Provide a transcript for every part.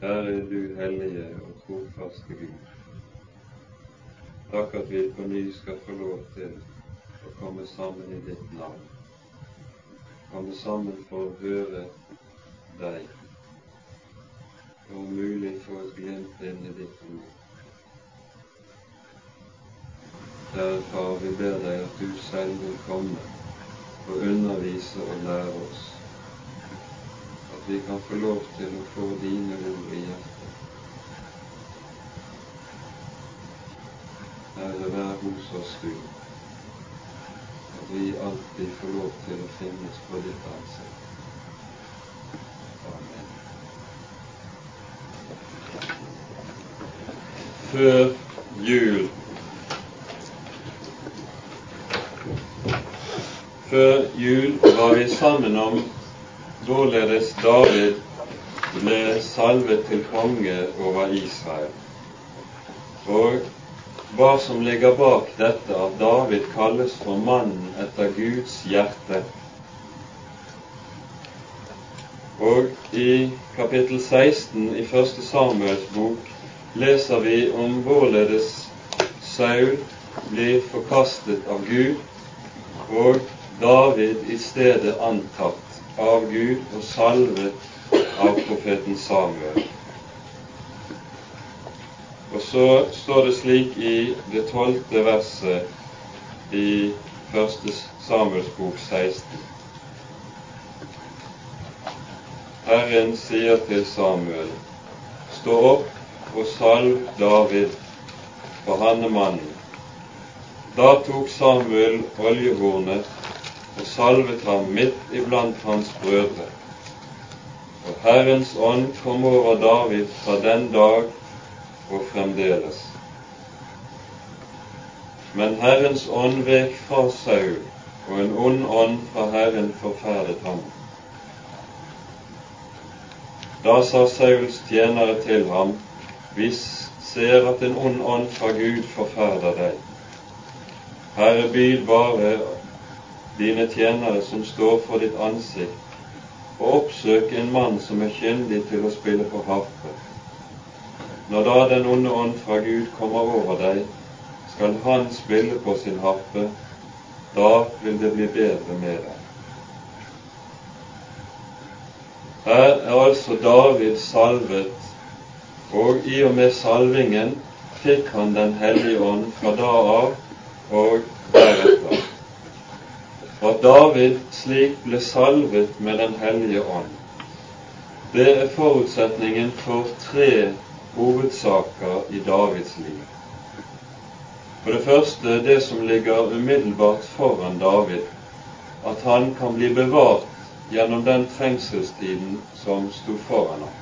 Herre, du hellige og trofaste Gud. Takk at vi på ny skal få lov til å komme sammen i ditt navn. Komme sammen for å høre deg, og om mulig få et glimt inn i ditt ord. Kjære Far, vi ber deg at du selv vil komme og undervise og lære oss. Vi kan få lov til å få dine ord i hjertet. Herre, vær hos oss du. At vi alltid får lov til å finnes på ditt ansikt. Amen. Før jul Før jul var vi sammen om hvorledes David ble salvet til konge over Israel, og hva som ligger bak dette at David kalles for mannen etter Guds hjerte. Og i kapittel 16 i første Samuels bok leser vi om hvorledes Saul blir forkastet av Gud, og David i stedet antatt av Gud og salvet av profeten Samuel. Og så står det slik i det tolvte verset i første Samuels bok 16. Herren sier til Samuel, stå opp og salv David, for han er mannen. Da tok Samuel oljehornet salvet ham midt iblant hans brødre. Og Herrens ånd kom over David fra den dag og fremdeles. Men Herrens ånd vek fra Saul, og en ond ånd fra Herren forferdet ham. Da sa Sauls tjenere til ham, vi ser at en ond ånd fra Gud forferder deg. Herre, byd bare dine tjenere som står for ditt ansikt, og oppsøk en mann som er kyndig til å spille på harpe. Når da den onde ånd fra Gud kommer over deg, skal han spille på sin harpe, da vil det bli bedre med deg. Her er altså David salvet, og i og med salvingen fikk han Den hellige ånd fra da av og deretter at David slik ble salvet med Den hellige ånd. Det er forutsetningen for tre hovedsaker i Davids liv. For det første det som ligger umiddelbart foran David, at han kan bli bevart gjennom den trengselstiden som sto foran ham.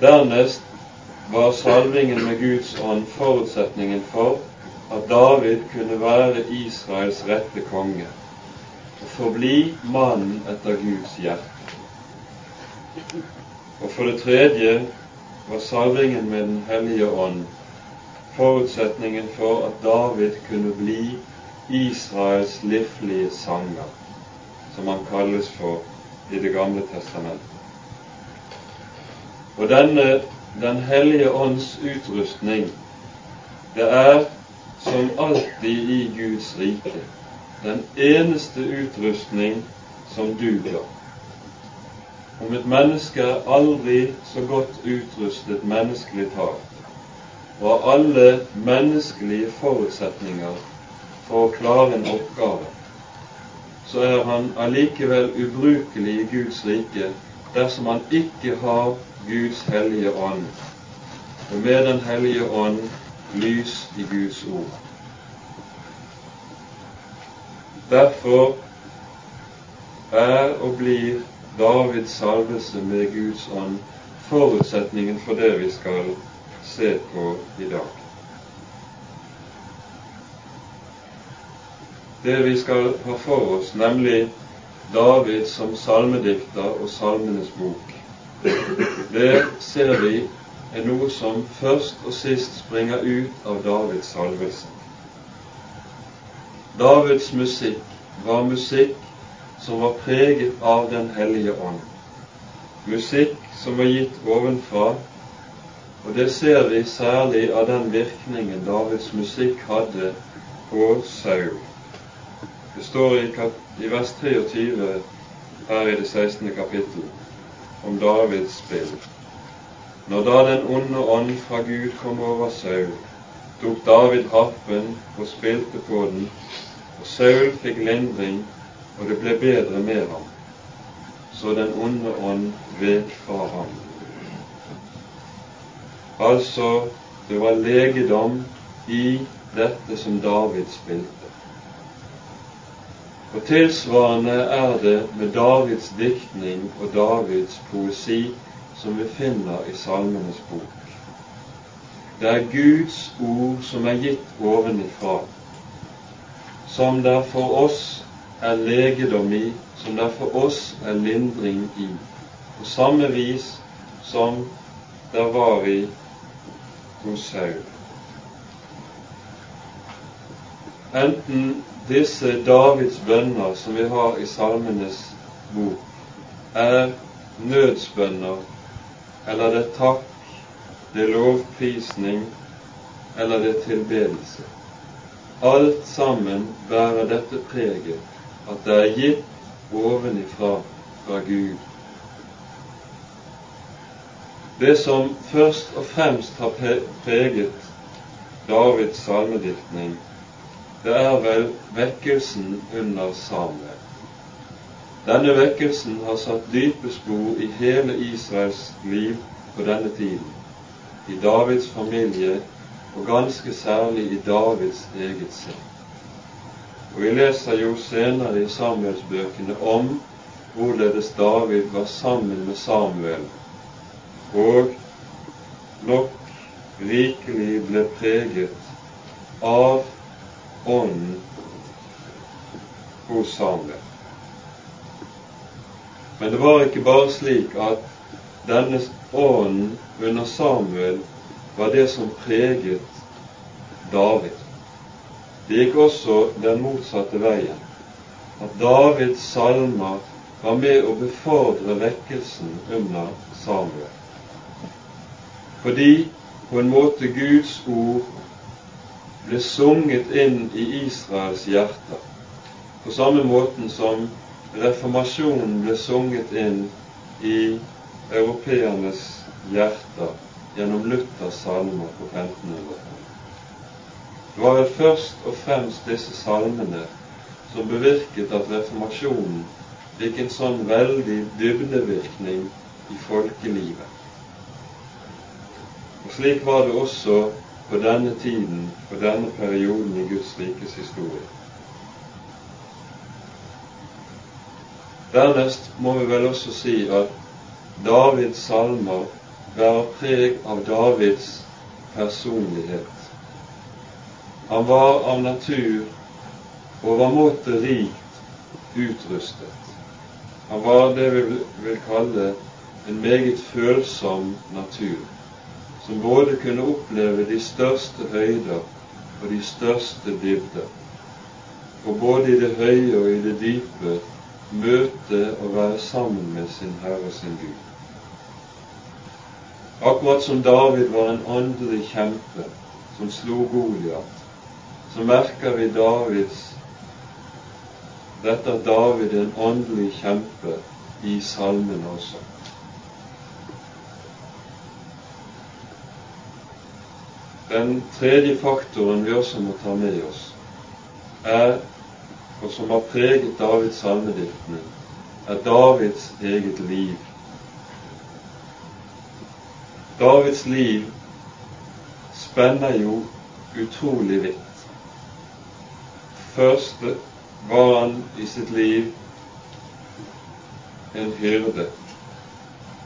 Dernest var salvingen med Guds ånd forutsetningen for at David kunne være Israels rette konge og forbli mannen etter Guds hjerte. Og for det tredje var salvingen med Den hellige ånd forutsetningen for at David kunne bli Israels livlige sanger, som han kalles for i Det gamle testamentet. Og denne Den hellige ånds utrustning, det er som alltid i Guds rike, den eneste utrustning som duger. Om et menneske er aldri så godt utrustet menneskelig talt, og har alle menneskelige forutsetninger for å klare en oppgave, så er han allikevel ubrukelig i Guds rike dersom han ikke har Guds hellige ånd. Og med Den hellige ånd lys i Guds ord. Derfor er og blir Davids salvelse med Guds ånd forutsetningen for det vi skal se på i dag. Det vi skal ha for oss, nemlig David som salmedikter og Salmenes bok, det ser vi er noe som først og sist springer ut av Davids salvelse. Davids musikk var musikk som var preget av Den hellige ånd. musikk som var gitt ovenfra, og det ser vi særlig av den virkningen Davids musikk hadde på Saul. Det står i, i vers 23 her i det 16. kapittel om Davids spill. Når da den onde ånd fra Gud kom over Saul, tok David harpen og spilte på den, og Saul fikk lindring, og det ble bedre med ham. Så den onde ånd vek fra ham. Altså, det var legedom i dette som David spilte. Og Tilsvarende er det med Davids diktning og Davids poesi som vi finner i Salmenes bok. Det er Guds ord som er gitt ovenifra, som der for oss er legedom i, som der for oss er lindring i, på samme vis som der var i hos Saul. Enten disse Davids bønner som vi har i Salmenes bok, er nødsbønner, eller det er takk, det er lovprisning, eller det er tilbedelse. Alt sammen bærer dette preget at det er gitt ovenifra fra Gud det som først og fremst har preget Davids salmediktning, det er vel vekkelsen under Samuel. Denne vekkelsen har satt dype spor i hele Israels liv på denne tiden, i Davids familie og ganske særlig i Davids eget sinn. Og Vi leser jo senere i Samuelsbøkene om hvorledes David var sammen med Samuel og nok rikelig ble preget av Ånden hos Samuel. Men det var ikke bare slik at denne ånden under Samuel var det som preget David. Det gikk også den motsatte veien. At Davids salmer var med å befordre vekkelsen under Samuel fordi på en måte Guds ord ble sunget inn i Israels hjerter, på samme måten som reformasjonen ble sunget inn i europeernes hjerter gjennom Luthers salmer på 1500-tallet. Det var vel først og fremst disse salmene som bevirket at reformasjonen fikk en sånn veldig dybdevirkning i folkelivet. Og Slik var det også på denne tiden, på denne perioden i Guds rikes historie. Dernest må vi vel også si at Davids salmer bærer preg av Davids personlighet. Han var av natur overmåte rikt utrustet. Han var det vi vil kalle en meget følsom natur som både kunne oppleve de største høyder og de største dybder, og både i det høye og i det dype møte og være sammen med sin Herre sin Gud. Akkurat som David var en åndelig kjempe som slo Goliat, så merker vi Davids dette at David er en åndelig kjempe i salmen også. Den tredje faktoren vi også må ta med oss, er, og som har preget Davids salmediktning, er Davids eget liv. Davids liv spenner jo utrolig vidt. Først var han i sitt liv en hyrde,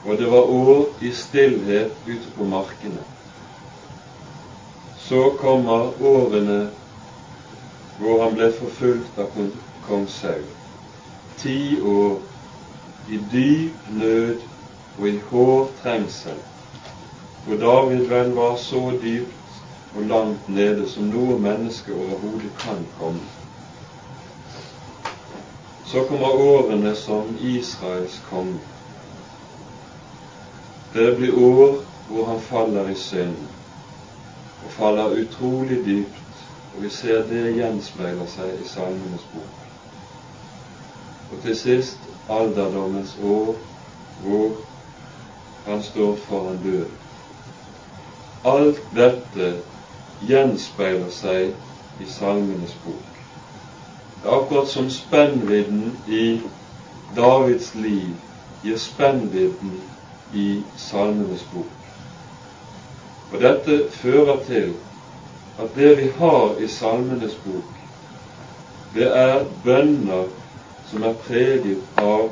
og det var år i stillhet ute på markene. Så kommer årene hvor han ble forfulgt av kong Saul. Ti år i dyp nød og i hård trengsel, hvor David vel var så dypt og langt nede som noe menneske overhodet kan komme. Så kommer årene som Israels konge. Det blir år hvor han faller i synd, og faller utrolig dypt, og vi ser det gjenspeiler seg i Salmenes bok. Og til sist alderdommens år, hvor han står foran døden. Alt dette gjenspeiler seg i Salmenes bok. Det er akkurat som spennvidden i Davids liv gir spennvidden i Salmenes bok. Og dette fører til at det vi har i Salmenes bok, det er bønner som er preget av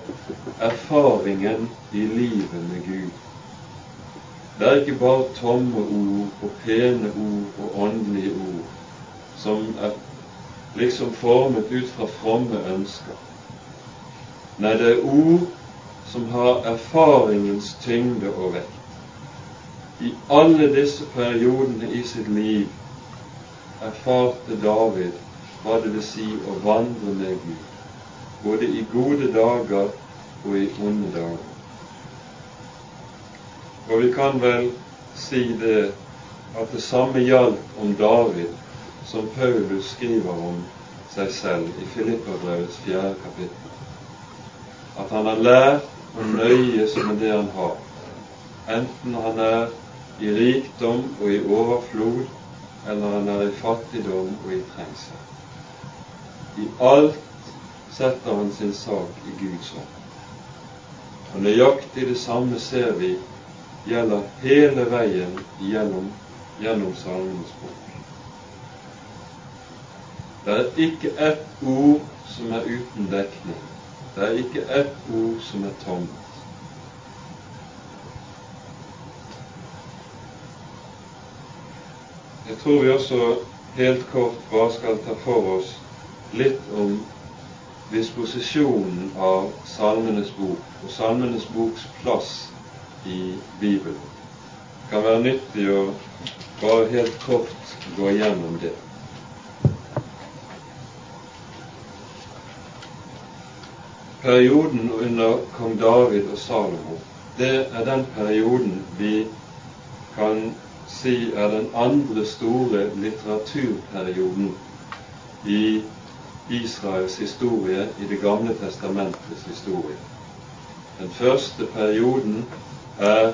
erfaringen i livet med Gud. Det er ikke bare tomme ord og pene ord og åndelige ord som er liksom formet ut fra fromme ønsker. Nei, det er ord som har erfaringens tyngde og vekt. I alle disse periodene i sitt liv erfarte David hva det vil si å vandre med Gud, både i gode dager og i onde dager. Og vi kan vel si det at det samme gjaldt om David som Paulus skriver om seg selv i Filipperbrevets fjerde kapittel. At han har lært å nøye seg med det han har, enten han er i rikdom og i overflod, eller han er i fattigdom og i trengsel. I alt setter han sin sak i Guds hånd. Og nøyaktig det samme ser vi gjelder hele veien gjennom, gjennom Salmenes bok. Det er ikke ett ord som er uten dekning. Det er ikke ett ord som er tomt. Jeg tror vi også helt kort bare skal ta for oss litt om disposisjonen av Salmenes bok og Salmenes boks plass i Bibelen. Det kan være nyttig å bare helt kort gå igjennom det. Perioden under kong David og Salomo, det er den perioden vi kan si er den andre store litteraturperioden i Israels historie, i Det gamle testamentets historie. Den første perioden er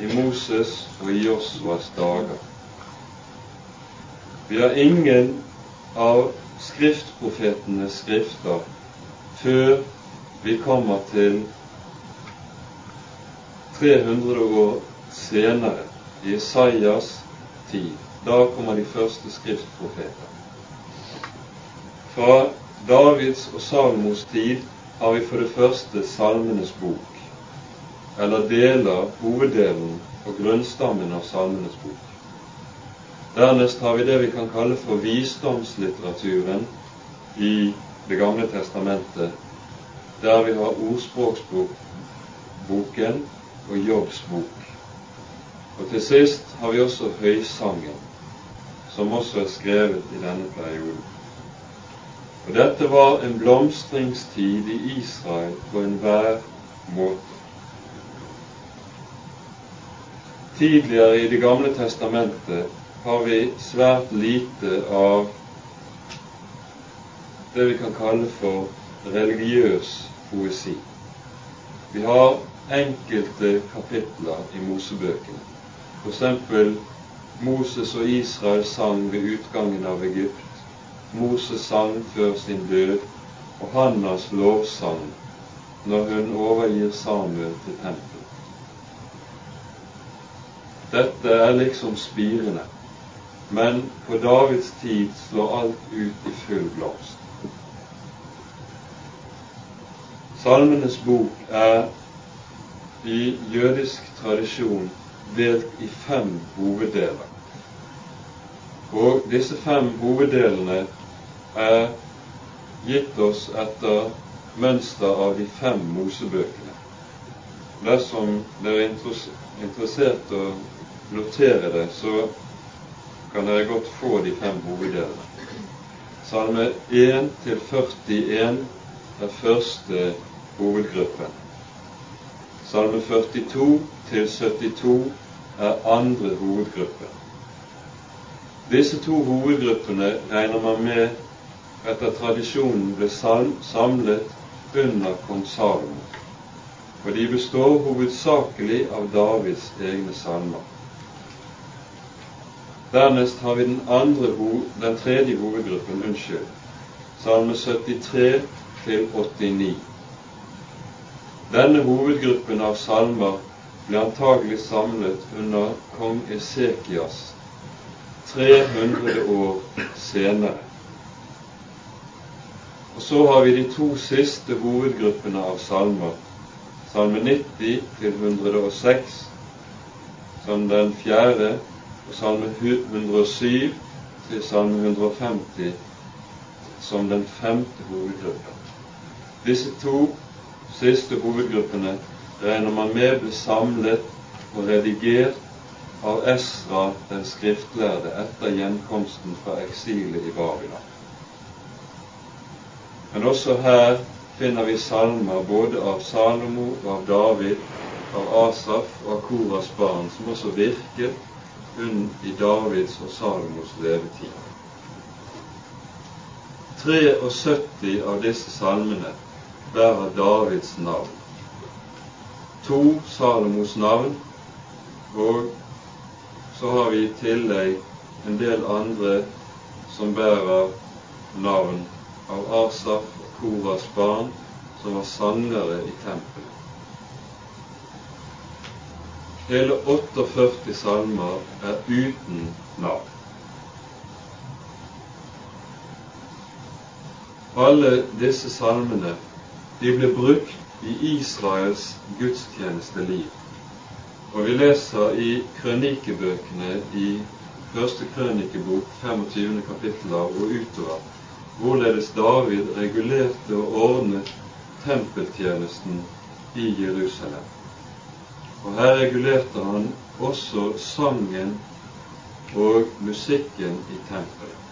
i Moses og i Josuas dager. Vi har ingen av skriftprofetenes skrifter før vi kommer til 300 år senere, i Isaias tid. Da kommer de første skriftprofeter. Fra Davids og Salmos tid har vi for det første Salmenes bok, eller deler, hoveddelen og grunnstammen av Salmenes bok. Dernest har vi det vi kan kalle for visdomslitteraturen i Det gamle testamentet, der vi har ordspråksboken og Jobbs bok. Og til sist har vi også Høysangen, som også er skrevet i denne perioden. Og dette var en blomstringstid i Israel på enhver måte. Tidligere i Det gamle testamentet har vi svært lite av det vi kan kalle for religiøs poesi. Vi har enkelte kapitler i Mosebøkene. F.eks. Moses og Israel sang ved utgangen av Egypt. Moses sang før sin død, og Hannas lovsang når hun overgir Samuel til tempelet. Dette er liksom spirene, men på Davids tid slår alt ut i full blomst. Salmenes bok er i jødisk tradisjon delt i fem hoveddeler. Og disse fem hoveddelene er gitt oss etter mønster av de fem Mosebøkene. Dersom dere er interessert å notere det, så kan dere godt få de fem hoveddelene. Salme 1 til 41 er første hovedgruppen. Salme 42 til 72 er andre hovedgruppe. Disse to hovedgruppene regner man med etter tradisjonen ble samlet under kong Salomo, og de består hovedsakelig av Davids egne salmer. Dernest har vi den, andre, den tredje hovedgruppen, unnskyld, salme 73 til 89. Denne hovedgruppen av salmer ble antagelig samlet under kong Esekias 300 år senere. Og så har vi de to siste hovedgruppene av salmer, salme 90 til 106 som den fjerde, og salme 107 til salme 150 som den femte hovedgruppen. Disse to siste hovedgruppene regner man med ble samlet og redigert av Esra den skriftlærde etter gjenkomsten fra eksilet i Babylon. Men også her finner vi salmer både av Salomo, av David, av Asaf og av Koras barn, som også virket i Davids og Salomos levetid. 73 av disse salmene bærer Davids navn. To Salomos navn, og så har vi i tillegg en del andre som bærer navn av Asaf og Koras barn, som var sangere i tempelet. Hele 48 salmer er uten navn. Alle disse salmene de ble brukt i Israels gudstjenesteliv. Og vi leser i krønikebøkene i første krønikebok, 25. kapittel og utover, hvorledes David regulerte og ordnet tempeltjenesten i Jerusalem. Og her regulerte han også sangen og musikken i tempelet.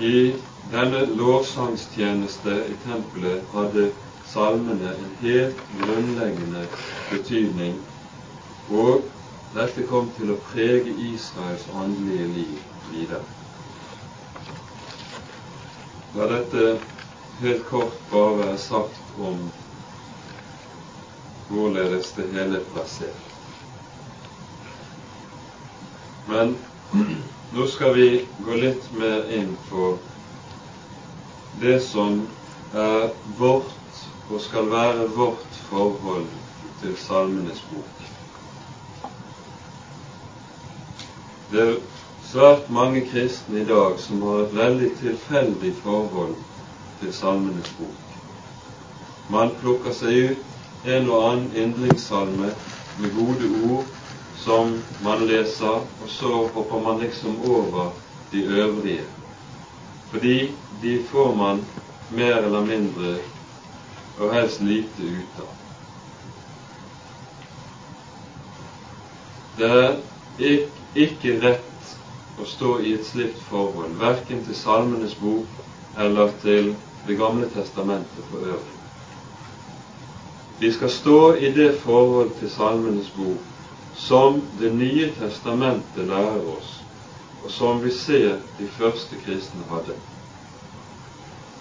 I denne lovsangstjeneste i tempelet hadde salmene en helt grunnleggende betydning, og dette kom til å prege Israels åndelige liv videre. La dette helt kort bare være sagt om hvorledes det hele er plassert. Men nå skal vi gå litt mer inn på det som er vårt og skal være vårt forhold til Salmenes bok. Det er svært mange kristne i dag som har et veldig tilfeldig forhold til Salmenes bok. Man plukker seg ut en og annen yndlingssalme med gode ord som man leser, og så hopper man liksom over de øvrige. Fordi de får man mer eller mindre og helst lite ut av. Det er ikke rett å stå i et slikt forhold, verken til Salmenes bok eller til Det gamle testamentet for øvrig. Vi skal stå i det forhold til Salmenes bok som Det nye testamentet lærer oss, og som vi ser de første kristne hadde.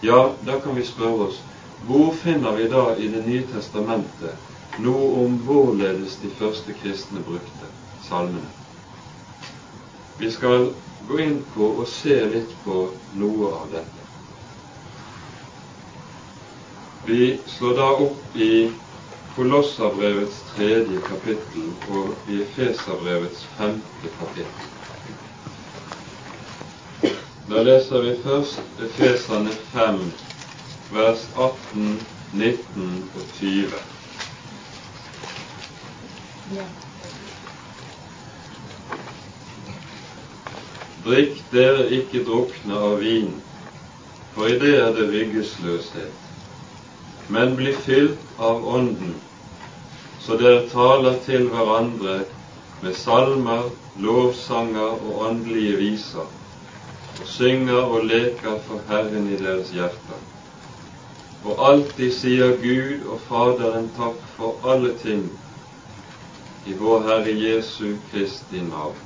Ja, da kan vi spørre oss hvor finner vi da i Det nye testamentet noe om hvorledes de første kristne brukte salmene? Vi skal gå inn på og se litt på noe av dette. Vi slår da opp i Kolosserbrevets tredje kapittel og i Efeserbrevets femte kapittel. Da leser vi først Efeserne 5, vers 18, 19 og 20. Drikk dere ikke drukne av vin, for i det er det ryggesløshet, men bli fylt av Ånden, så dere taler til hverandre med salmer, lovsanger og åndelige viser, og synger og leker for Herren i deres hjerter, og alltid sier Gud og Faderen takk for alle ting i vår Herre Jesu Kristi navn.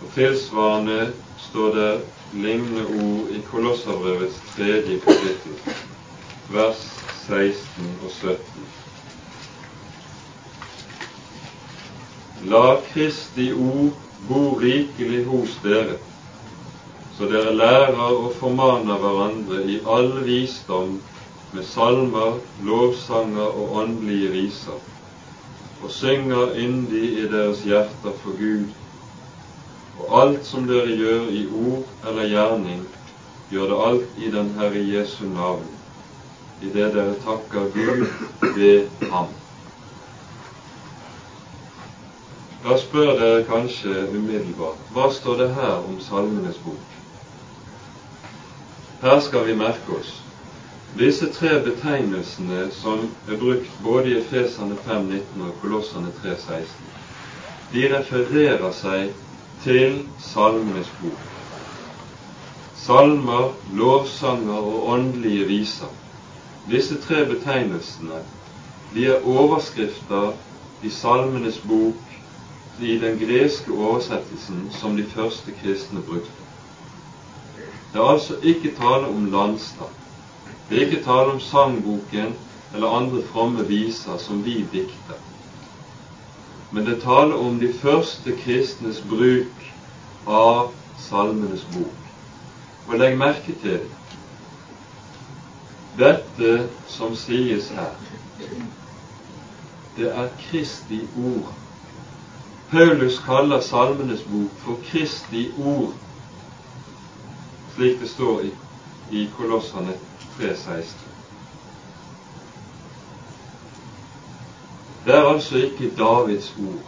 Og Tilsvarende står det lignende ord i Kolosserbrevets tredje kapittel, vers 16 og 17. La Kristi ord bo rikelig hos dere, så dere lærer og formaner hverandre i all visdom med salmer, lovsanger og åndelige viser, og synger yndig i deres hjerter for Gud. Og alt som dere gjør i ord eller gjerning, gjør det alt i den Herre Jesu navn, i det dere takker Gud ved Ham. Da spør dere kanskje umiddelbart hva står det her om Salmenes bok? Her skal vi merke oss disse tre betegnelsene som er brukt både i Efesene 5.19 og Kolossene 3.16. De refererer seg til Salmenes bok. Salmer, lovsanger og åndelige viser. Disse tre betegnelsene de er overskrifter i Salmenes bok i den greske oversettelsen som de første kristne brukte. Det er altså ikke tale om landstand. Det er ikke tale om sangboken eller andre fromme viser som vi dikter. Men det taler om de første kristnes bruk av Salmenes bok. Og legg merke til dette som sies her. Det er Kristi ord Paulus kaller Salmenes bok for Kristi ord, slik det står i, i Kolossene 3,16. Det er altså ikke Davids ord.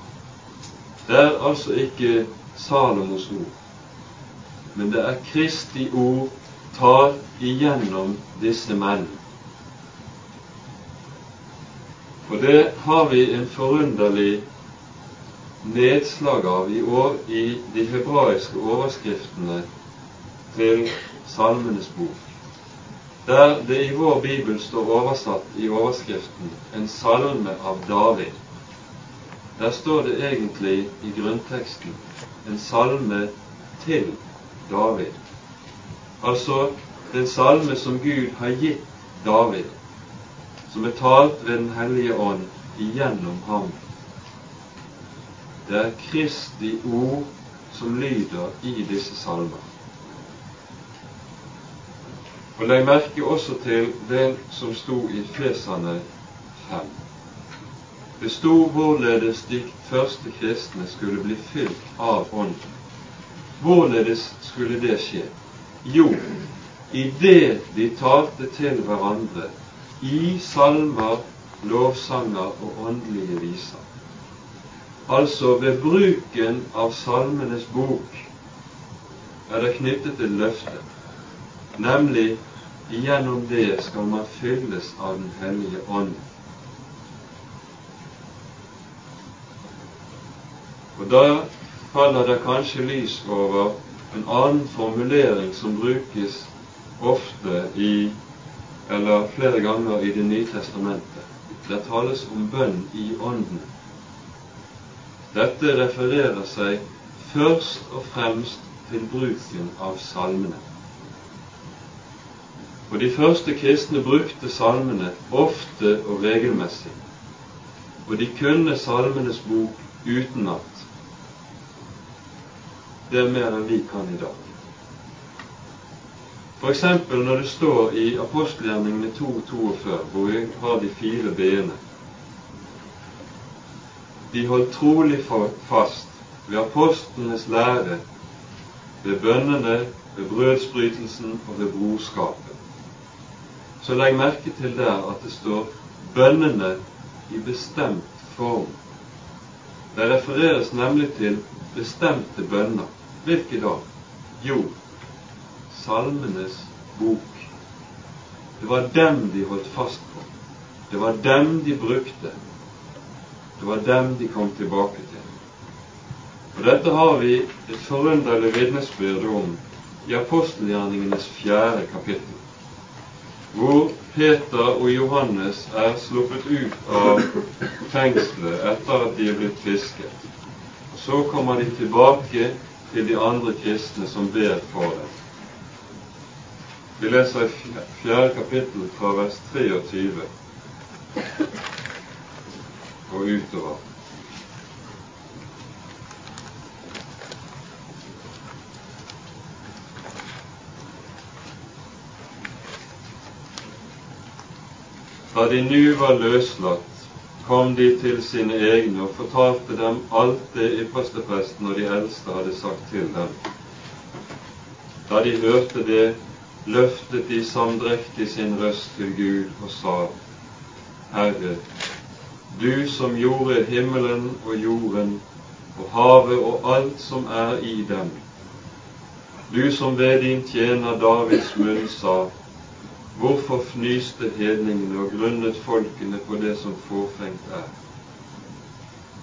Det er altså ikke Salomos ord. Men det er Kristi ord talt igjennom disse menn. Og det har vi en forunderlig nedslag av i, år, i de hebraiske overskriftene til Salmenes bok, der det i vår bibel står oversatt i overskriften 'En salme av David'. Der står det egentlig i grunnteksten 'En salme til David'. Altså den salme som Gud har gitt David, som er talt ved Den hellige ånd igjennom ham det er Kristi ord som lyder i disse salmer. Og legg merke også til det som sto i Fesane 5. Det sto hvorledes de første kristne skulle bli fylt av Ånden. Hvorledes skulle det skje? Jo, i det de talte til hverandre i salmer, lovsanger og åndelige viser. Altså ved bruken av Salmenes bok er det knyttet til løftet, nemlig gjennom det skal man fylles av Den hellige ånd. Og da faller det kanskje lys over en annen formulering som brukes ofte i eller flere ganger i Det nye testamentet. Det tales om bønn i Ånden. Dette refererer seg først og fremst til bruken av salmene. Og de første kristne brukte salmene ofte og regelmessig, og de kunne Salmenes bok utenat. Det er mer enn vi kan i dag. F.eks. når det står i apostelgjerningene 2.42, hvor vi har de fire b-ene de holdt trolig fast ved apostlenes lære, ved bønnene, ved brødsbrytelsen og ved brorskapet. Så legg merke til der at det står 'bønnene' i bestemt form. Det refereres nemlig til bestemte bønner. Hvilke da? Jo, Salmenes bok. Det var dem de holdt fast på. Det var dem de brukte. Det var dem de kom tilbake til. Og Dette har vi et forunderlig vitnesbyrd om i apostelgjerningenes fjerde kapittel. hvor Peter og Johannes er sluppet ut av fengselet etter at de er blitt fisket. Så kommer de tilbake til de andre kristne som ber for dem. Vi leser i fjerde kapittel fra vers 23 og utover. Da de nu var løslatt, kom de til sine egne og fortalte dem alt det ypperstepresten og de eldste hadde sagt til dem. Da de hørte det, løftet de samdrektig sin røst til Gud og sa, Herre, du som gjorde himmelen og jorden og havet og alt som er i dem, du som ved din tjener Davids munn sa, Hvorfor fnyste hedningene og grunnet folkene på det som forfengt er?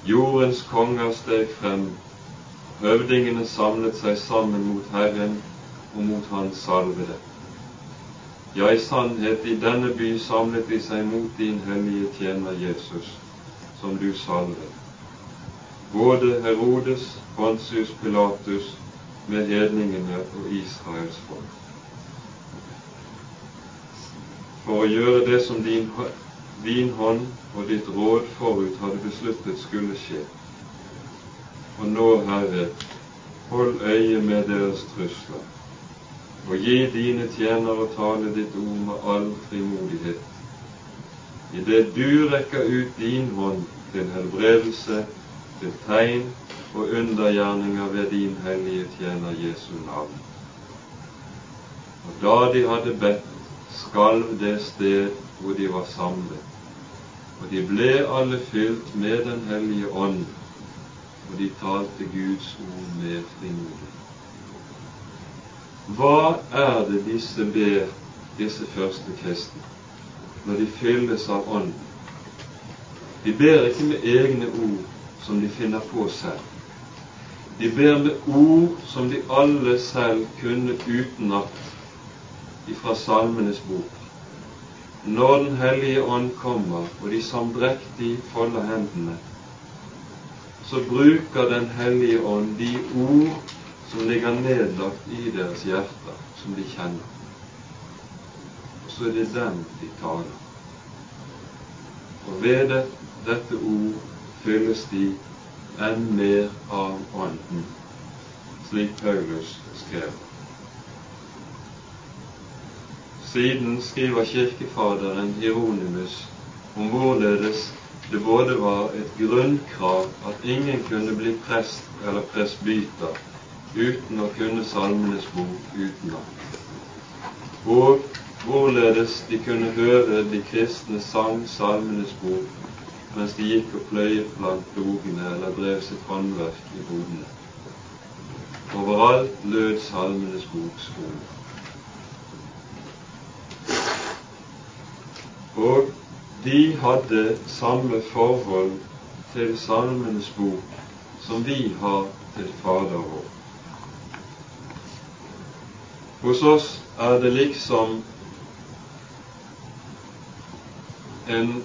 Jordens konger steg frem, høvdingene samlet seg sammen mot Herren og mot Hans salvede. Ja, i sannhet, i denne by samlet de seg mot din hellige tjener Jesus, som du salvet. Både Herodes, Pontius Pilatus, med hedningene og Israels folk. for å gjøre det som din, din hånd og ditt råd forut hadde besluttet skulle skje. Og nå, Herre, hold øye med deres trusler, og gi dine tjenere tale ditt ord med all frimodighet. Idet du rekker ut din hånd til helbredelse, til tegn og undergjerninger ved din hellige tjener Jesu navn. Og da de hadde bedt, skalv det sted hvor de var samlet. Og de ble alle fylt med Den hellige ånd, og de talte Guds ord med frimodighet. Hva er det disse ber, disse første kristne, når de fylles av Ånden? De ber ikke med egne ord som de finner på selv. De ber med ord som de alle selv kunne utenat ifra Salmenes bok. Når Den hellige ånd kommer, og de samdrektig folder hendene, så bruker Den hellige ånd de ord som ligger nedlagt i deres hjerter, som de kjenner. Og så er det dem de taler. Og ved det, dette ord fylles de enn mer av Ånden, slik Paulus skrev. Siden skriver kirkefaderen Hieronymus om hvorledes det både var et grunnkrav at ingen kunne bli prest eller presbyter uten å kunne Salmenes bok utenat, og hvorledes de kunne høre de kristne sang Salmenes bok mens de gikk og pløyet blant plogene eller drev sitt håndverk i bodene. Overalt lød Salmenes boks. Og de hadde samme forhold til Salmenes bok som vi har til Fader vår. Hos oss er det liksom en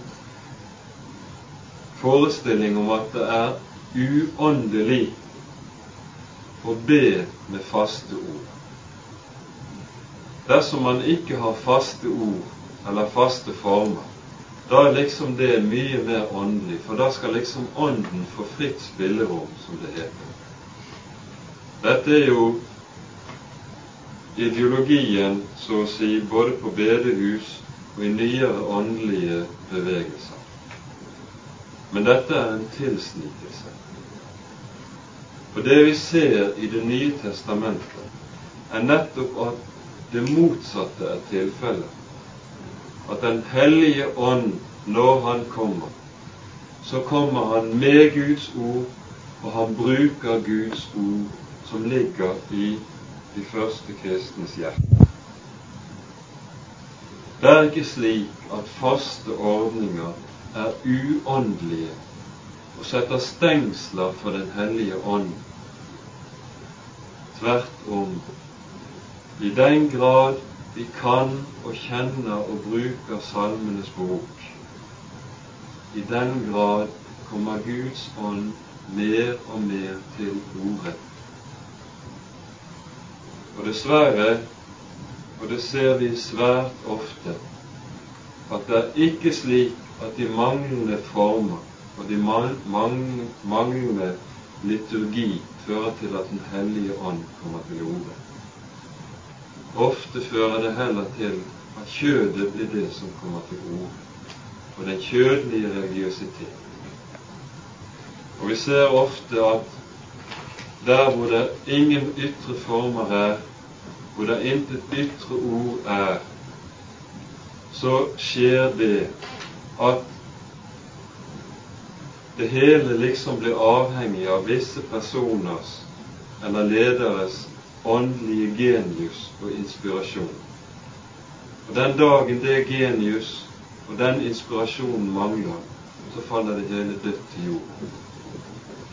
forestilling om at det er uåndelig å be med faste ord. Dersom man ikke har faste ord eller faste former, da er liksom det mye mer åndelig, for da skal liksom Ånden få fritt spillerom, som det heter. Dette er jo ideologien, så å si, både på bedehus og i nyere åndelige bevegelser. Men dette er en tilsnikelse. For det vi ser i Det nye testamentet, er nettopp at det motsatte er tilfellet at Den hellige ånd, når Han kommer, så kommer Han med Guds ord, og han bruker Guds ord som ligger i de første kristnes hjerte. Det er ikke slik at faste ordninger er uåndelige og setter stengsler for Den hellige ånd. Tvert om. I den grad vi kan og kjenner og bruker Salmenes bok, i den grad kommer Guds ånd mer og mer til orde. Og dessverre, og det ser vi svært ofte, at det er ikke slik at de manglende former og de manglende liturgi fører til at Den hellige ånd kommer til orde. Ofte fører det heller til at kjødet blir det som kommer til orde, og den kjødelige religiøsitet. Og vi ser ofte at der hvor det ingen ytre former er, hvor det intet ytre ord er, så skjer det at det hele liksom blir avhengig av visse personers eller lederes åndelige genius og inspirasjon. Og Den dagen det genius og den inspirasjonen mangler, så faller det hele dødt til jorden.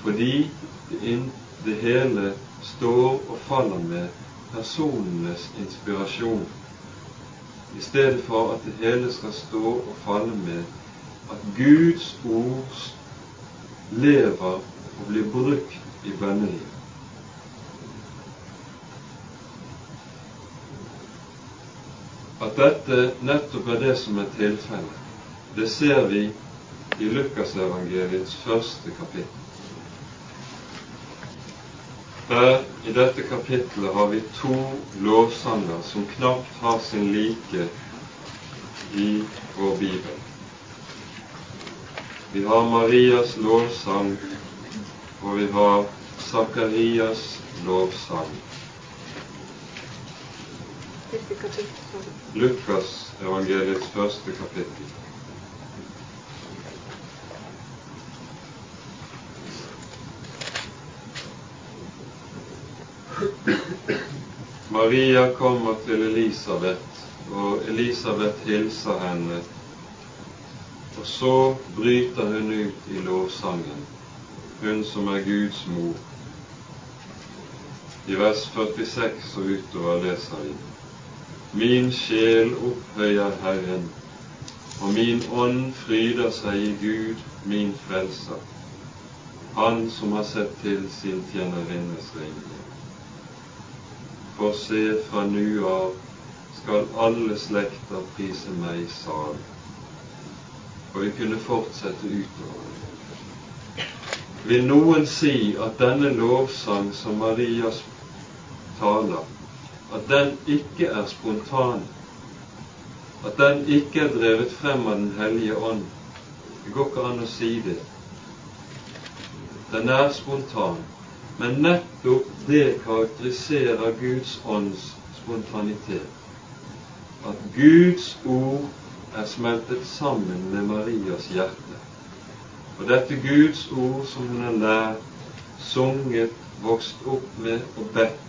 Fordi det, det hele står og faller med personenes inspirasjon, i stedet for at det hele skal stå og falle med at Guds ord lever og blir brukt i bønnelivet. At dette nettopp er det som er tilfellet, det ser vi i Lukasevangeliets første kapittel. Der i dette kapittelet har vi to lovsanger som knapt har sin like i vår bibel. Vi har Marias lovsang, og vi har Sakarias lovsang. Lukas evangeliets første kapittel. Maria kommer til Elisabeth, og Elisabeth hilser henne og så bryter hun ut i lovsangen, hun som er Guds mor. I vers 46 og utover leser vi Min sjel opphøyer Herren, og min ånd fryder seg i Gud, min frelser, Han som har sett til sin tjenerinnes ringe. For se, fra nu av skal alle slekter prise meg salig og vi kunne fortsette utover. Vil noen si at denne lovsang som Marias taler, at den ikke er spontan, at den ikke er drevet frem av Den hellige ånd? Det går ikke an å si det. Den er spontan, men nettopp det karakteriserer Guds ånds spontanitet. At Guds ord er smeltet sammen med Marias hjerte. Og dette Guds ord som hun har lært, sunget, vokst opp med og bedt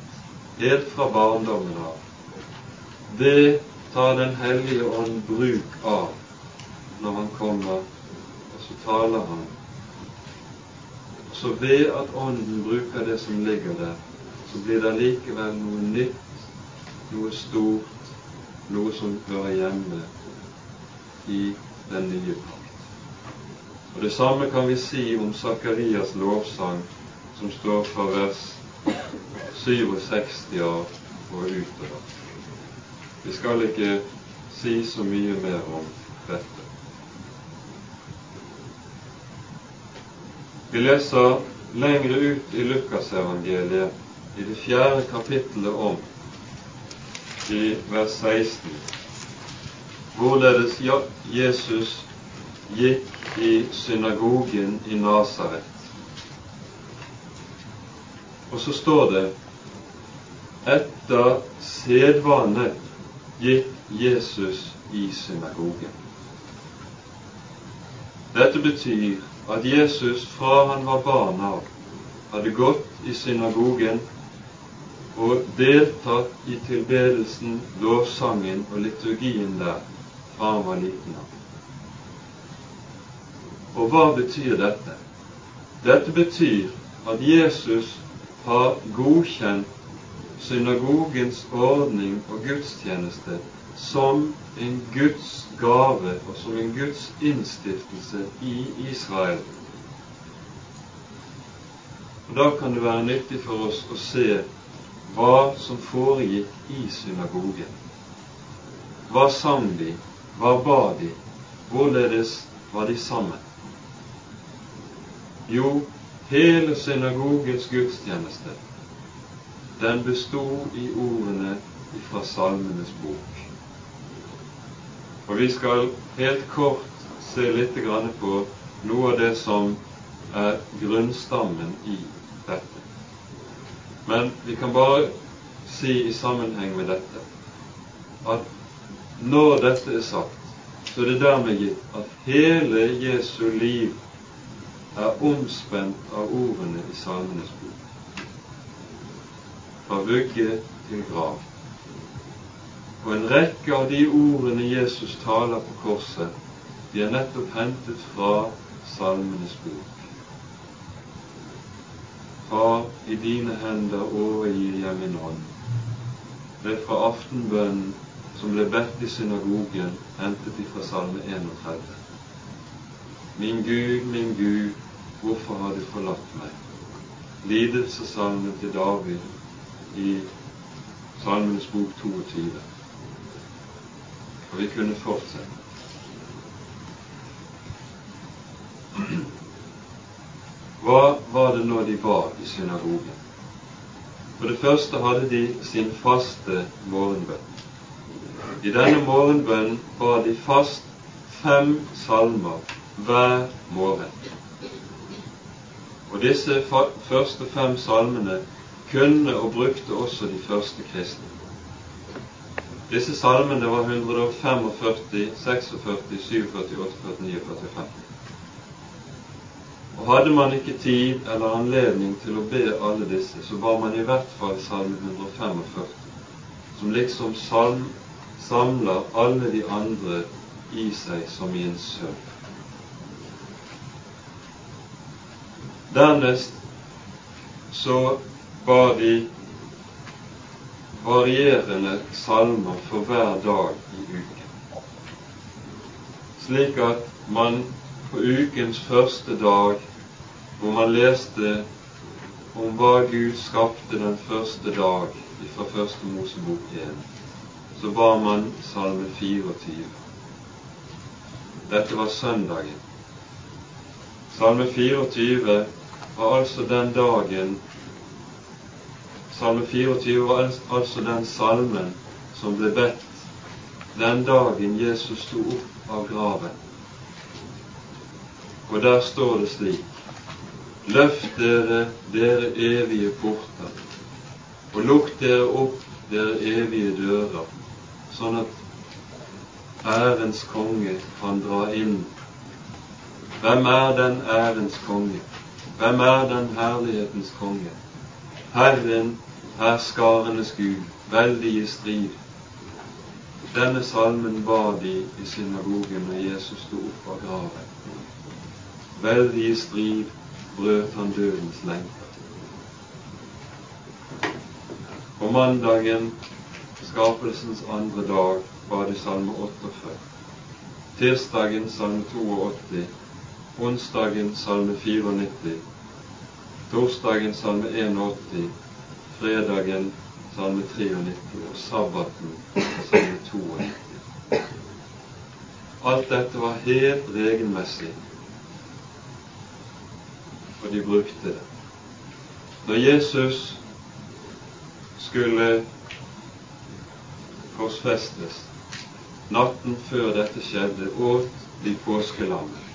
helt fra barndommen av, det tar Den hellige ånd bruk av når han kommer, og så taler han. Så ved at Ånden bruker det som ligger der, så blir det likevel noe nytt, noe stort, noe som hører hjemme i den nye pakt. Og Det samme kan vi si om Sakarias lovsang, som står fra vers 67 av og utover. Vi skal ikke si så mye mer om dette. Vi leser lengre ut i Lukasevangeliet, i det fjerde kapittelet om, i vers 16 hvorledes Jesus gikk i synagogen i Nasaret. Og så står det etter sedvane gikk Jesus i synagogen. Dette betyr at Jesus fra han var barn av, hadde gått i synagogen og deltatt i tilbedelsen, lovsangen og liturgien der fra han var liten av. Og hva betyr dette? Dette betyr at Jesus har godkjent synagogens ordning og gudstjeneste som en Guds gave og som en Guds innstiftelse i Israel. Og Da kan det være nyttig for oss å se hva som foregikk i synagogen. Hva sang de? Hva ba de? Hvorledes var de sammen? Jo, hele synagogens gudstjeneste, den bestod i ordene fra Salmenes bok. Og vi skal helt kort se litt på noe av det som er grunnstammen i dette. Men vi kan bare si i sammenheng med dette at når dette er sagt, så er det dermed gitt at hele Jesu liv er omspent av ordene i Salmenes bok. Fra vugge til grav. Og en rekke av de ordene Jesus taler på korset, de er nettopp hentet fra Salmenes bok. Far, i dine hender overgir jeg min ånd. Det er fra aftenbønnen som ble bedt i synagogen, hentet ifra Salme 31. Min Gud, min Gud, hvorfor har du forlatt meg? Lidelsessalmen til David i Salmenes bok 22. Og vi kunne fortsette. Hva var det nå de ba i synagogen? For det første hadde de sin faste morgenbønn. I denne morgenbønnen ba de fast fem salmer hver morgen. Og disse første fem salmene kunne og brukte også de første kristne. Disse salmene var 145, 46, 47, 48, 49 og 45. Og hadde man ikke tid eller anledning til å be alle disse, så ba man i hvert fall salme 145, som liksom salm, samler alle de andre i seg som i en søvn. Dernest så ba de varierende salmer for hver dag i uken, slik at man på ukens første dag, hvor man leste om hva Gud skapte den første dag fra første Mosebok 1, så ba man salme 24. Dette var søndagen. Salme 24 var altså den dagen Salme 24 var altså den salmen som ble bedt den dagen Jesus sto opp av graven. Og der står det slik Løft dere, dere evige porter, og lukk dere opp, dere evige dører, sånn at ærens konge kan dra inn. Hvem er den ærens konge? Hvem er den herlighetens konge? Herren, herskarenes Gud, veldig i strid. Denne salmen ba de i synagogen når Jesus sto opp av graven. Veldig i strid brøt han dødens lenker. På mandagen, skapelsens andre dag, var det salme 48. Tirsdagen salme 82. Onsdagen salme 94. Torsdagen salme 81. Fredagen salme 93. Og sabbaten salme 92. Alt dette var helt regelmessig og de brukte det. Når Jesus skulle korsfestes, natten før dette skjedde, åt de påskelammet.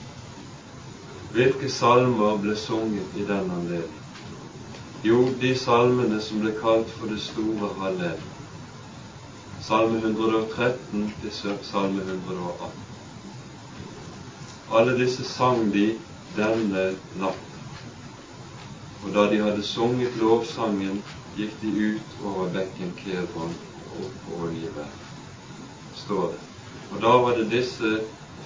Hvilke salmer ble sunget i den anledning? Jo, de salmene som ble kalt for det store hallel. Salme 113 til salme 118. Alle disse sang de denne natt. Og da de hadde sunget lovsangen, gikk de ut over bekken Kedron og opp på Oljevær, står det. Og da var det disse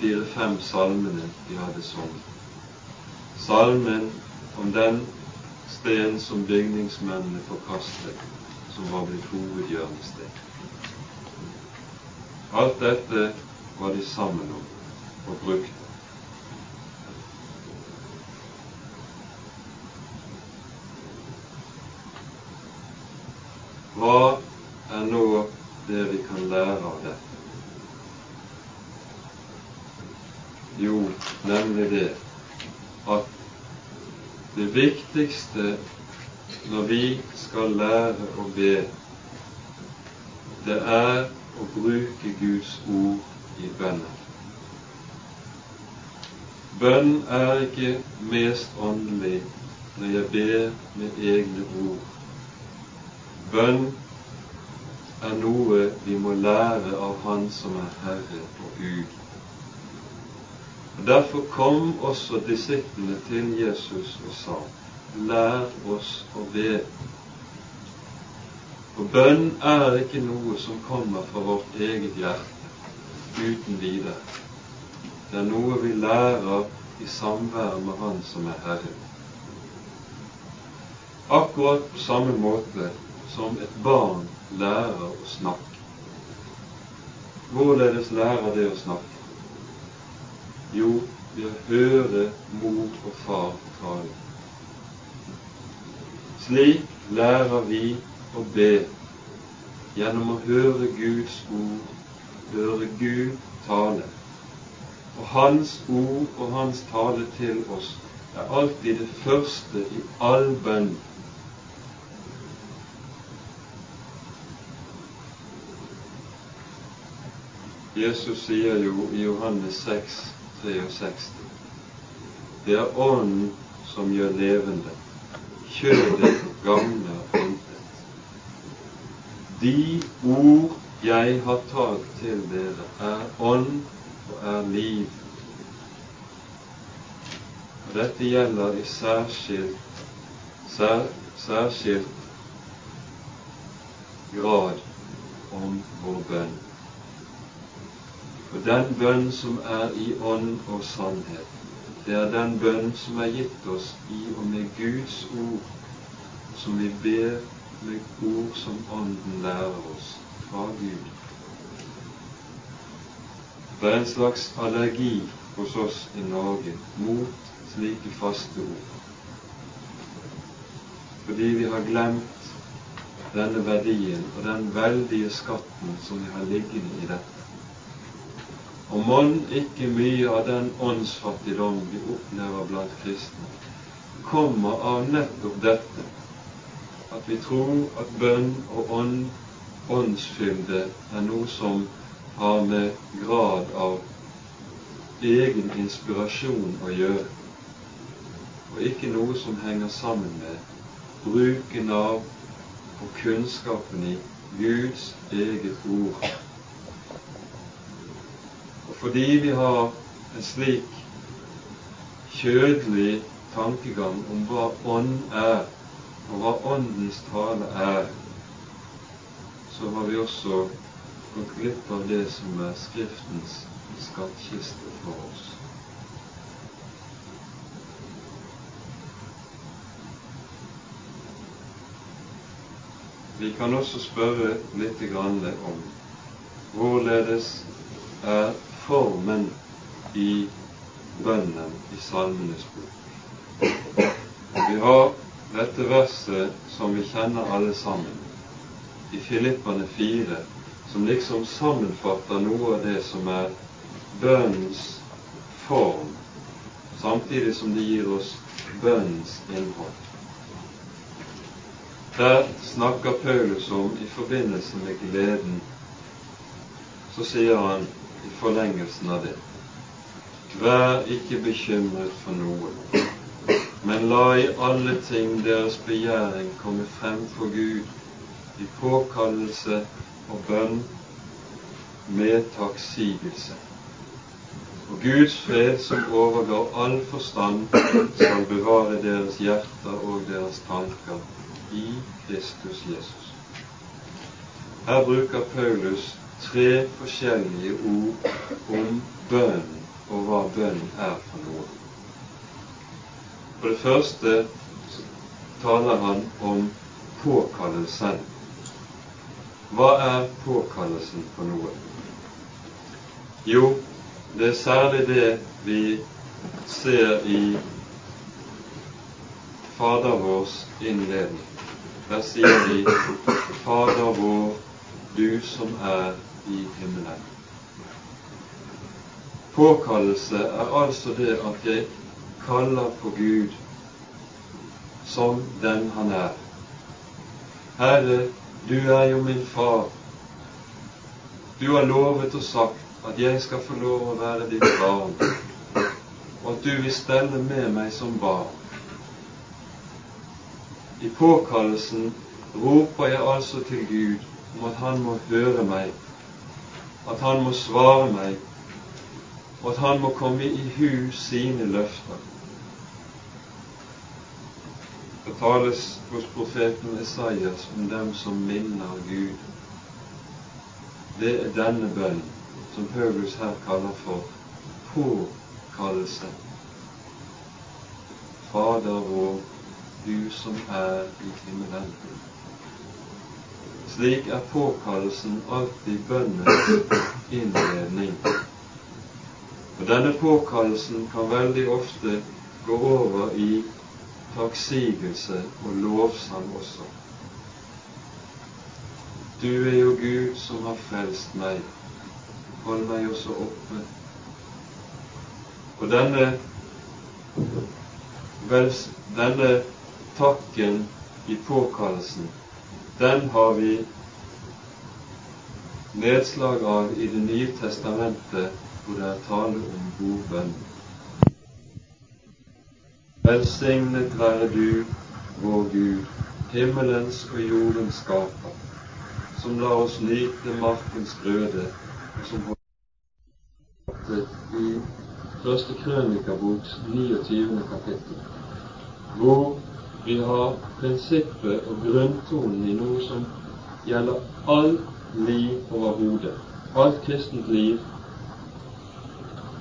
fire-fem salmene de hadde sunget. Salmen om den sten som bygningsmennene forkastet, som var blitt hovedhjørnesten. Alt dette var de sammen om og brukte. Hva er nå det vi kan lære av dette? Jo, nemlig det at det viktigste når vi skal lære å be, det er å bruke Guds ord i bønnen. Bønn er ikke mest åndelig når jeg ber med egne ord. Bønn er noe vi må lære av Han som er Herre og Gud. Derfor kom også disiplene til Jesus og sa:" Lær oss å be. For bønn er ikke noe som kommer fra vårt eget hjerte uten videre. Det er noe vi lærer i samvær med Han som er Herre. Akkurat på samme måte som et barn lærer å snakke. Hvorledes lærer det å snakke? Jo, ved å høre mor og far tale. Slik lærer vi å be gjennom å høre Guds ord, høre Gud tale. Og Hans ord og Hans tale til oss er alltid det første i all bønn. Jesus sier jo i Johannes 6, 63 Det er Ånden som gjør levende kjødet gagner intet. De ord jeg har talt til dere, er ånd og er liv. Og dette gjelder i særskilt, sær, særskilt grad om vår bønn. For den bønn som er i ånd og sannhet, det er den bønn som er gitt oss i og med Guds ord, som vi ber med ord som Ånden lærer oss fra Gud. Det er en slags allergi hos oss i Norge mot slike faste ord. Fordi vi har glemt denne verdien og den veldige skatten som vi har liggende i dette. Og mon ikke mye av den åndsfattigdom vi opplever blant kristne, kommer av nettopp dette, at vi tror at bønn og ånd, åndsfylde er noe som har med grad av egen inspirasjon å gjøre, og ikke noe som henger sammen med bruken av og kunnskapen i Guds eget ord fordi vi har en slik kjødelig tankegang om hva ånd er, og hva åndens tale er, så har vi også gått glipp av det som er Skriftens skattkiste for oss. Vi kan også spørre litt om hvorledes er formen i bønnen i Salmenes bok. Vi har dette verset som vi kjenner alle sammen, i Filippane 4, som liksom sammenfatter noe av det som er bønnens form, samtidig som det gir oss bønnens innhold. Der snakker Paulus om i forbindelse med gleden. Så sier han i forlengelsen av det. Vær ikke bekymret for noe, men la i alle ting deres begjæring komme frem for Gud i påkallelse og bønn med takksigelse. Og Guds fred, som overgår all forstand, skal bevare deres hjerter og deres tanker i Kristus Jesus. Her bruker Paulus tre forskjellige ord om bønn og hva bønn er for noe. For det første taler han om påkallelsen. Hva er påkallelsen for noe? Jo, det er særlig det vi ser i Fader vårs innledning. Der sier vi Fader vår, du som er i himmelen. Påkallelse er altså det at jeg kaller på Gud som den han er. Herre, du er jo min far. Du har lovet og sagt at jeg skal få lov å være ditt barn, og at du vil stelle med meg som barn. I påkallelsen roper jeg altså til Gud om at Han må høre meg, at Han må svare meg, og at Han må komme i hu sine løfter. Det tales hos profeten Esaias om dem som minner Gud. Det er denne bønnen som Paulus her kaller for påkallelse. Fader vår, du som er i himmelen. Slik er påkallelsen alltid bønnens innledning. Og denne påkallelsen kan veldig ofte gå over i takksigelse og lovsang også. Du er jo Gud som har frelst meg. Hold meg også oppe. Og denne, denne takken i påkallelsen, den har vi nedslag av i Det nye testamentet, hvor det er tale om god bønn. Velsignet være du, vår Gud, himmelens og jordens skaper, som lar oss nyte markens grøde, og som holder i Første Krønikaboks 29. kapittel, hvor vi har prinsippet og grunntonen i noe som gjelder alt liv overhodet, alt kristent liv,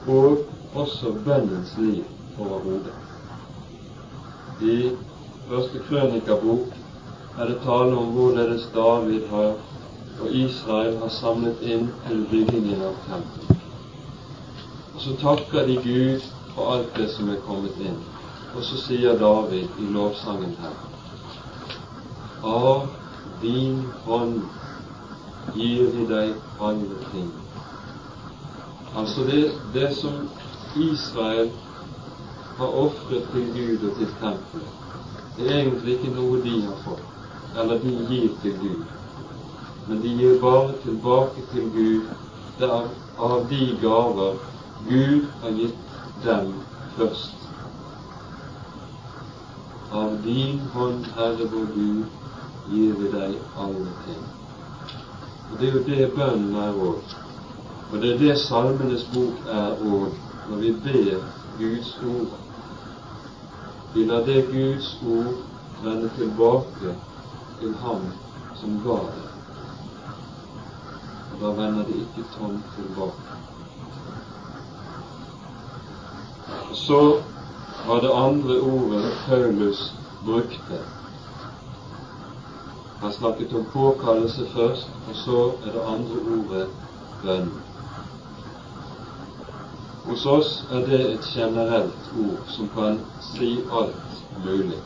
og også bønnens liv overhodet. I første krønikabok er det tale om hvorledes David har, og Israel har samlet inn til byggingen av tempelet. Og så takker de Gud for alt det som er kommet inn. Og så sier David i lovsangen her Av din hånd gir vi deg alle ting. Altså det, det som Israel har ofret til Gud og til tempelet. Det er egentlig ikke noe de har fått, eller de gir til Gud. Men de gir bare tilbake til Gud det er av de gaver Gud har gitt dem først. Av din hånd, Herre vår Gud, gir vi deg alle ting. Og Det er jo det bønnen er òg. Og det er det Salmenes bok er òg, når vi ber Guds ord vi lar det Guds ord vende tilbake til Ham som ga det. Og da vender det ikke tomt tilbake. Og så var det andre ordet Paulus brukte. Han snakket om påkallelse først, og så er det andre ordet bønn. Hos oss er det et generelt ord som kan si alt mulig,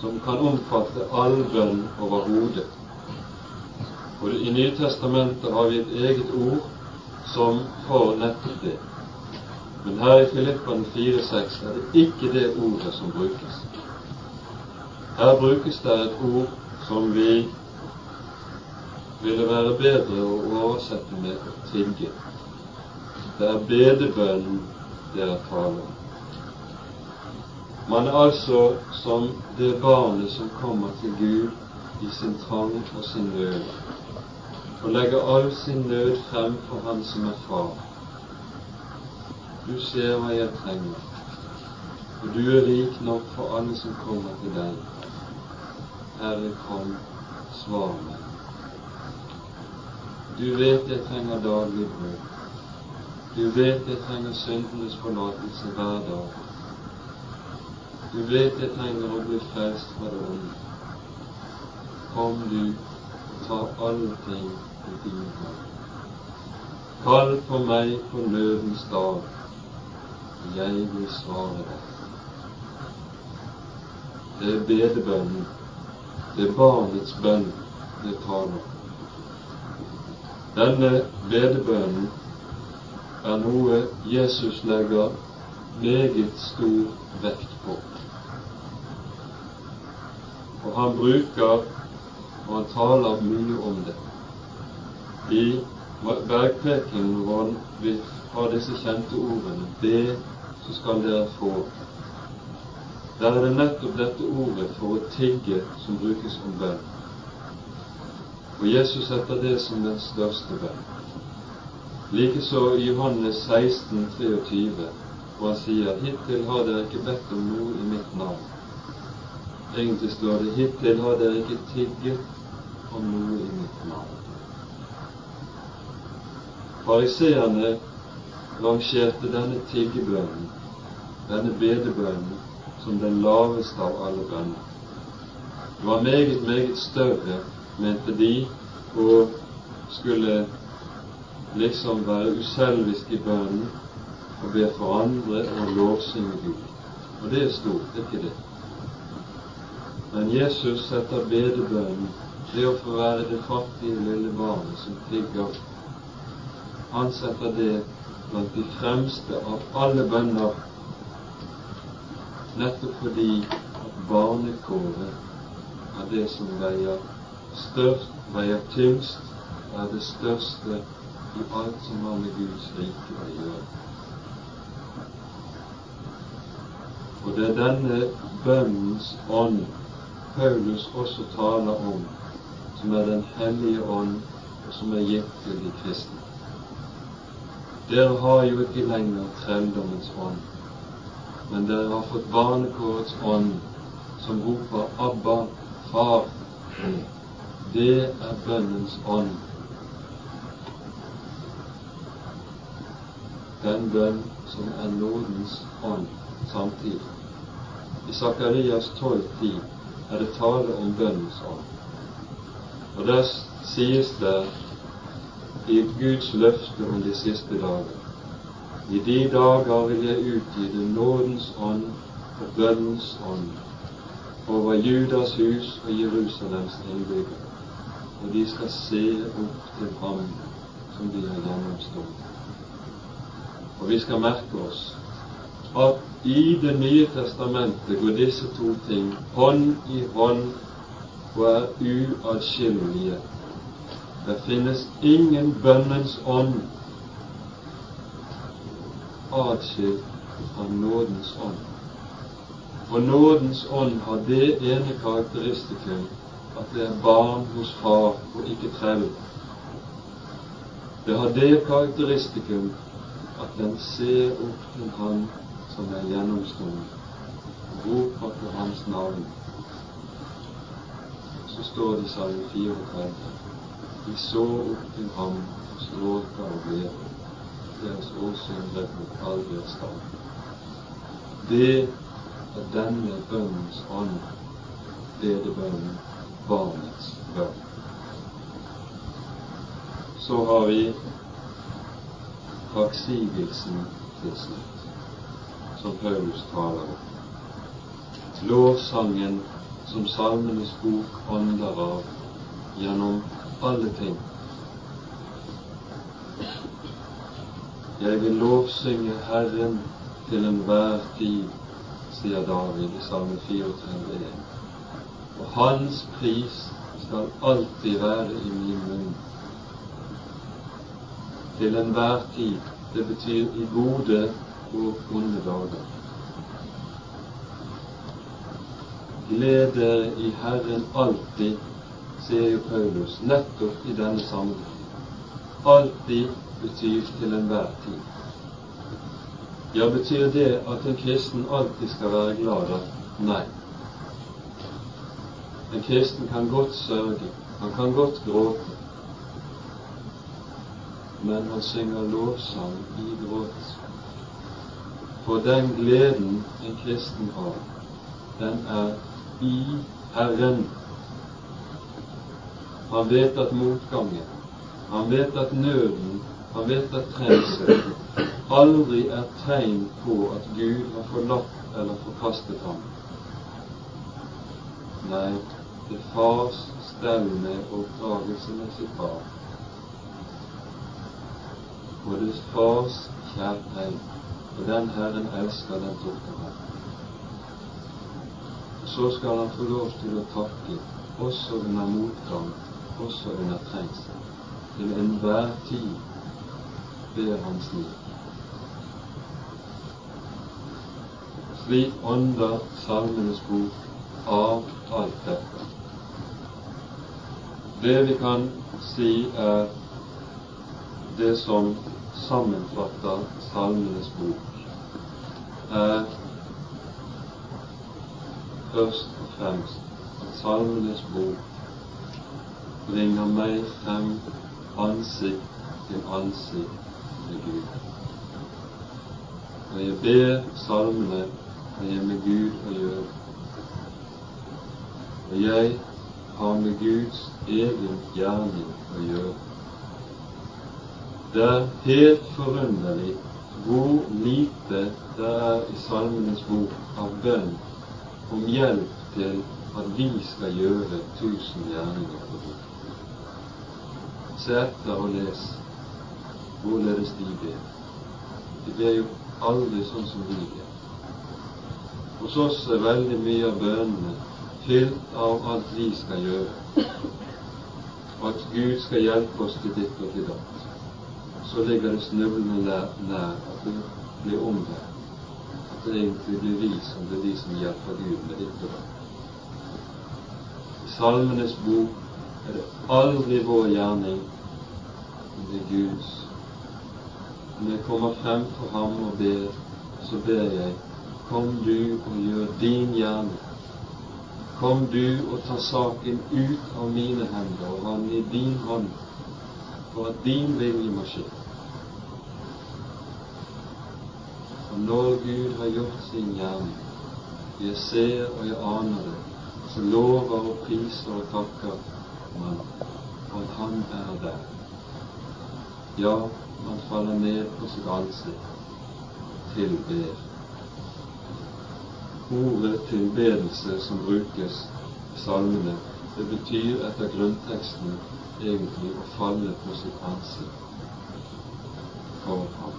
som kan omfatte all bønn overhodet. Og I Nytestamentet har vi et eget ord som får nettopp det. Men her i Filippene 4,6 er det ikke det ordet som brukes. Her brukes det et ord som vi ville være bedre å oversette med å tigge. Det er bedebønnen dere taler tale om. Man er altså som det barnet som kommer til Gud i sin trang og sin nød, og legger all sin nød frem for Han som er far. Du ser hva jeg trenger, og du er rik nok for alle som kommer til deg. Herre, kom, svar meg. Du vet jeg trenger daglig brød. Du vet jeg trenger syndenes forlatelse hver dag. Du vet jeg trenger å bli frelst fra det onde. Kom du ta alle ting i din hånd. Kall på meg på nødens dag, jeg vil svare deg. Det er bedebønnen, det er barnets bønn det taler. Denne bedebønnen er noe Jesus legger meget stor vekt på. Og han bruker og han taler mye om det. I bergprekenen hvor han vil ha disse kjente ordene Be, så skal dere få. Der er det nettopp dette ordet for å tigge som brukes om bønn. Og Jesus setter det som den største bønn. Likeså i Johannes 16, 23, hvor han sier Hittil har dere ikke bedt om noe i mitt navn. Egentlig står det hittil har dere ikke tigget om noe i mitt navn. Fariseerne rangerte denne tiggebønnen, denne bedebønnen, som den laveste av alle bønner. Det var meget, meget større, mente de, å skulle liksom være uselvisk i bønnen og be for andre og lovsynge Gud. Og det er stort, ikke det. Men Jesus setter bedebønnen, det å få være det fattige lille barnet som tigger. Han setter det blant de fremste av alle bønner, nettopp fordi at barnekåret er det som veier størst, veier tyngst, er det største i alt som har med Guds rike å gjøre. Og det er denne bønnens ånd Paulus også taler om, som er Den hellige ånd, og som er gitt til de kristne. Dere har jo ikke lenger trelldommens ånd, men dere har fått barnekårets ånd, som roper 'Abba, Far'. Det er bønnens ånd. Den bønn som er nådens ånd samtidig. I Sakarias 12,10 er det tale om bønnens ånd. Og der sies det i Guds løfte om de siste dager I de dager vil jeg utgi det nådens ånd og bønnens ånd over Judas hus og Jerusalems innbyggere, og de skal se opp til ham som de har gjennomstått. Og vi skal merke oss at i Det nye testamentet går disse to ting hånd i hånd og er uatskillelige. Det finnes ingen bønnens ånd atskilt fra nådens ånd. For nådens ånd har det ene karakteristikum at det er barn hos far og ikke trell. Det har det karakteristikum at den ser opp til Han som er gjennomstående. Roper på Hans navn. Så står det i Salme 34 De så opp til ham og strålte og glede. Deres åsyn ble mot all deres stand. Det er denne bønnens ånd, bedebønnen, barnets bønn. Så har vi takksigelsen til slutt som Paulus taler om. Lovsangen som Salmenes bok ånder av gjennom alle ting. Jeg vil lovsynge Herren til enhver tid, sier David i Salme 34. Og Hans pris skal alltid være i min munn. Til enhver tid. Det betyr i gode og onde dager. Gled dere i Herren alltid, sier jo Paulus nettopp i denne sammenheng. Alltid betyr til enhver tid. Ja, betyr det at en kristen alltid skal være glad? da? Nei. En kristen kan godt sørge, han kan godt gråte, men han synger lovsang i gråt. For den gleden en kristen har, den er i Herren. Han vet at motgangen, han vet at nøden, han vet at trengselen aldri er tegn på at Gud har forlatt eller forkastet ham. Nei, det fars stell med oppdragelse med sitt barn. Og det fars kjærlighet, og den Herren elsker, den tukter han. Så skal han få lov til å takke, også under motgang, også under trengsel til enhver tid ber han slik. Slik ånder Salmenes bok av alt dette. Det vi kan si er det som sammenfatter Salmenes bok, er først og fremst at Salmenes bok bringer meg frem ansikt til ansikt med Gud. Når jeg ber salmene, har jeg med Gud å gjøre. Og jeg har med Guds egen gjerning å gjøre. Det er helt forunderlig hvor lite det er i Salmenes bok av bønn om hjelp til at vi skal gjøre tusen gjerninger for Gud. Se etter og les hvorledes de ber. De ber jo aldri sånn som vi ber. Hos oss er veldig mye av bønnene fylt av alt vi skal gjøre, og at Gud skal hjelpe oss til ditt og til datt. Så ligger det snublende nær at det blir omvendt. At det egentlig blir vi som blir de som hjelper Gud med ditt og datt. I Salmenes bok er det aldri vår gjerning, det er Guds. Når jeg kommer frem for ham og ber, så ber jeg, kom du og gjør din gjerning. Kom du og ta saken ut av mine hender og den i din hånd, for at din vilje må skje. Og når Gud har gjort sin gjerning, jeg ser og jeg aner det, så lover og priser og takker man for Han er der. Ja, man faller ned på sitt ansikt, tilber. Ordet tilbedelse som brukes i salmene, det betyr etter grunnteksten egentlig å falle på sitt ansikt for ham.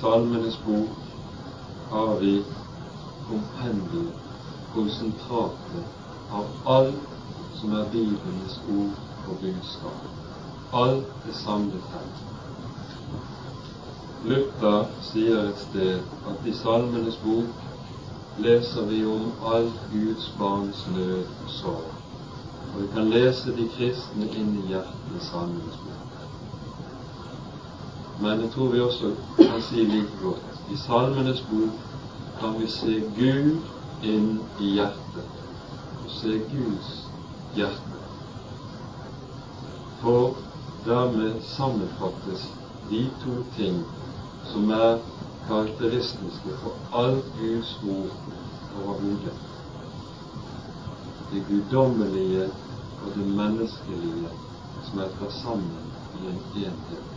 Salmenes bok har vi kompendiet konsentratet av alt som er Bibelens ord og budskap. Alt er samlet her. Luther sier et sted at i Salmenes bok leser vi om alt Guds barns nød og sorg. Og vi kan lese de kristne inn i hjertet i Salmenes bok. Men jeg tror vi også kan si like godt i Salmenes bok kan vi se Gud inn i hjertet og se Guds hjerte. For dermed sammenfattes de to ting som er karakteristiske for all Guds ord overhodet. Det guddommelige og det menneskelige smelter sammen i en enhet.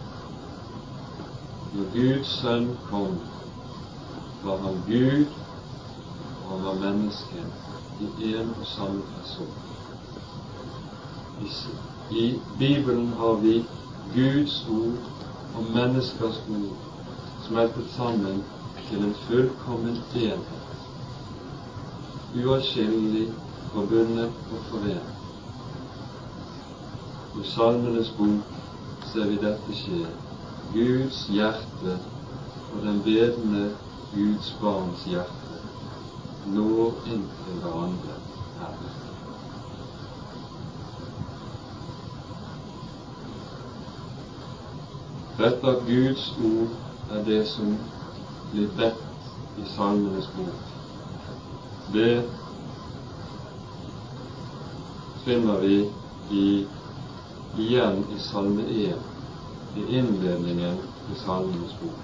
Når Guds sønn kom, var han Gud han være menneske i én og samme person. I Bibelen har vi Guds ord og menneskers ord smeltet sammen til en fullkommen enhet. Uatskillelig forbundet og forent. I Salmenes bok ser vi dette skje. Guds hjerte og den bedende Guds barns hjerte når inntil hverandre her. Dette Guds ord er det som blir bedt i Salmenes bok. Det finner vi i, igjen i Salme 1, i innledningen i Salmenes bok.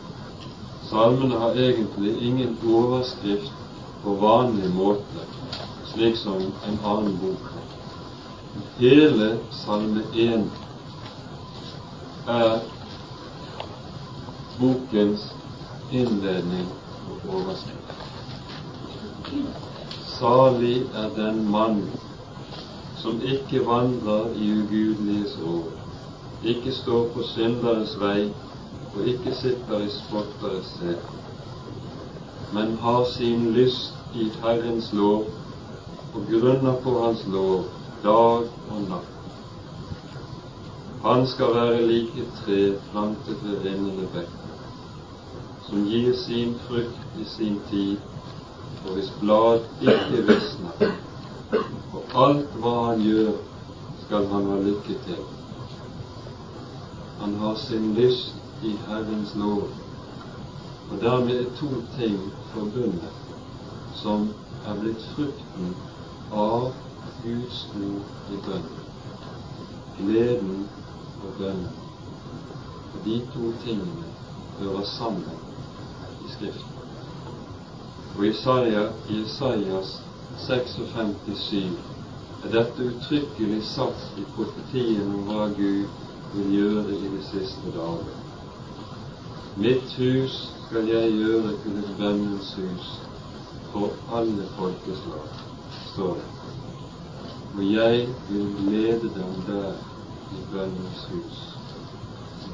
Salmene har egentlig ingen overskrift på vanlig måte, slik som en annen bok. Hele Salme 1 er bokens innledning og overskrift. Salig er den mann som ikke vandrer i ugudeliges år, ikke står på synderes vei og ikke sitter i spotteres sete, men har sin lyst i Herrens lov og grunner på Hans lov dag og natt. Han skal være lik et tre plantet ved rennende bekker, som gir sin frukt i sin tid, og hvis blad ikke visner. Og alt hva han gjør, skal han ha lykke til. Han har sin lyst i Herrens lov. Og dermed er to ting forbundet som er blitt frukten av Guds ord i bønnen. Gleden og bønnen. Og de to tingene hører sammen i Skriften. Og i Isaias 56,7 er dette uttrykkelig satt i profetien om hva Gud vil gjøre i de siste dager. Mitt hus skal jeg gjøre til et bønnens hus for alle folkeslag, står det. Og jeg vil lede dem der i bønnens hus.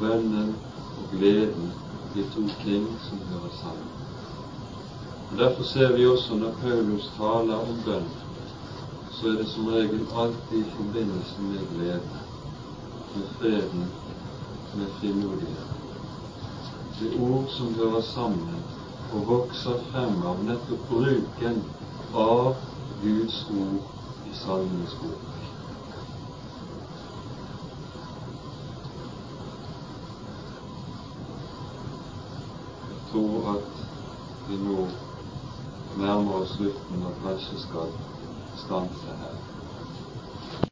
Bønnen og gleden de to ting som hører sammen. Og Derfor ser vi også når Paulus taler om bønn, så er det som regel alltid i forbindelse med gleden, med freden, med frimodigheten det ord som hører sammen og vokser frem av nettopp bruken av Guds ord i Salmenes bok. Jeg tror at vi nå nærmer oss slutten og kanskje skal stanse her.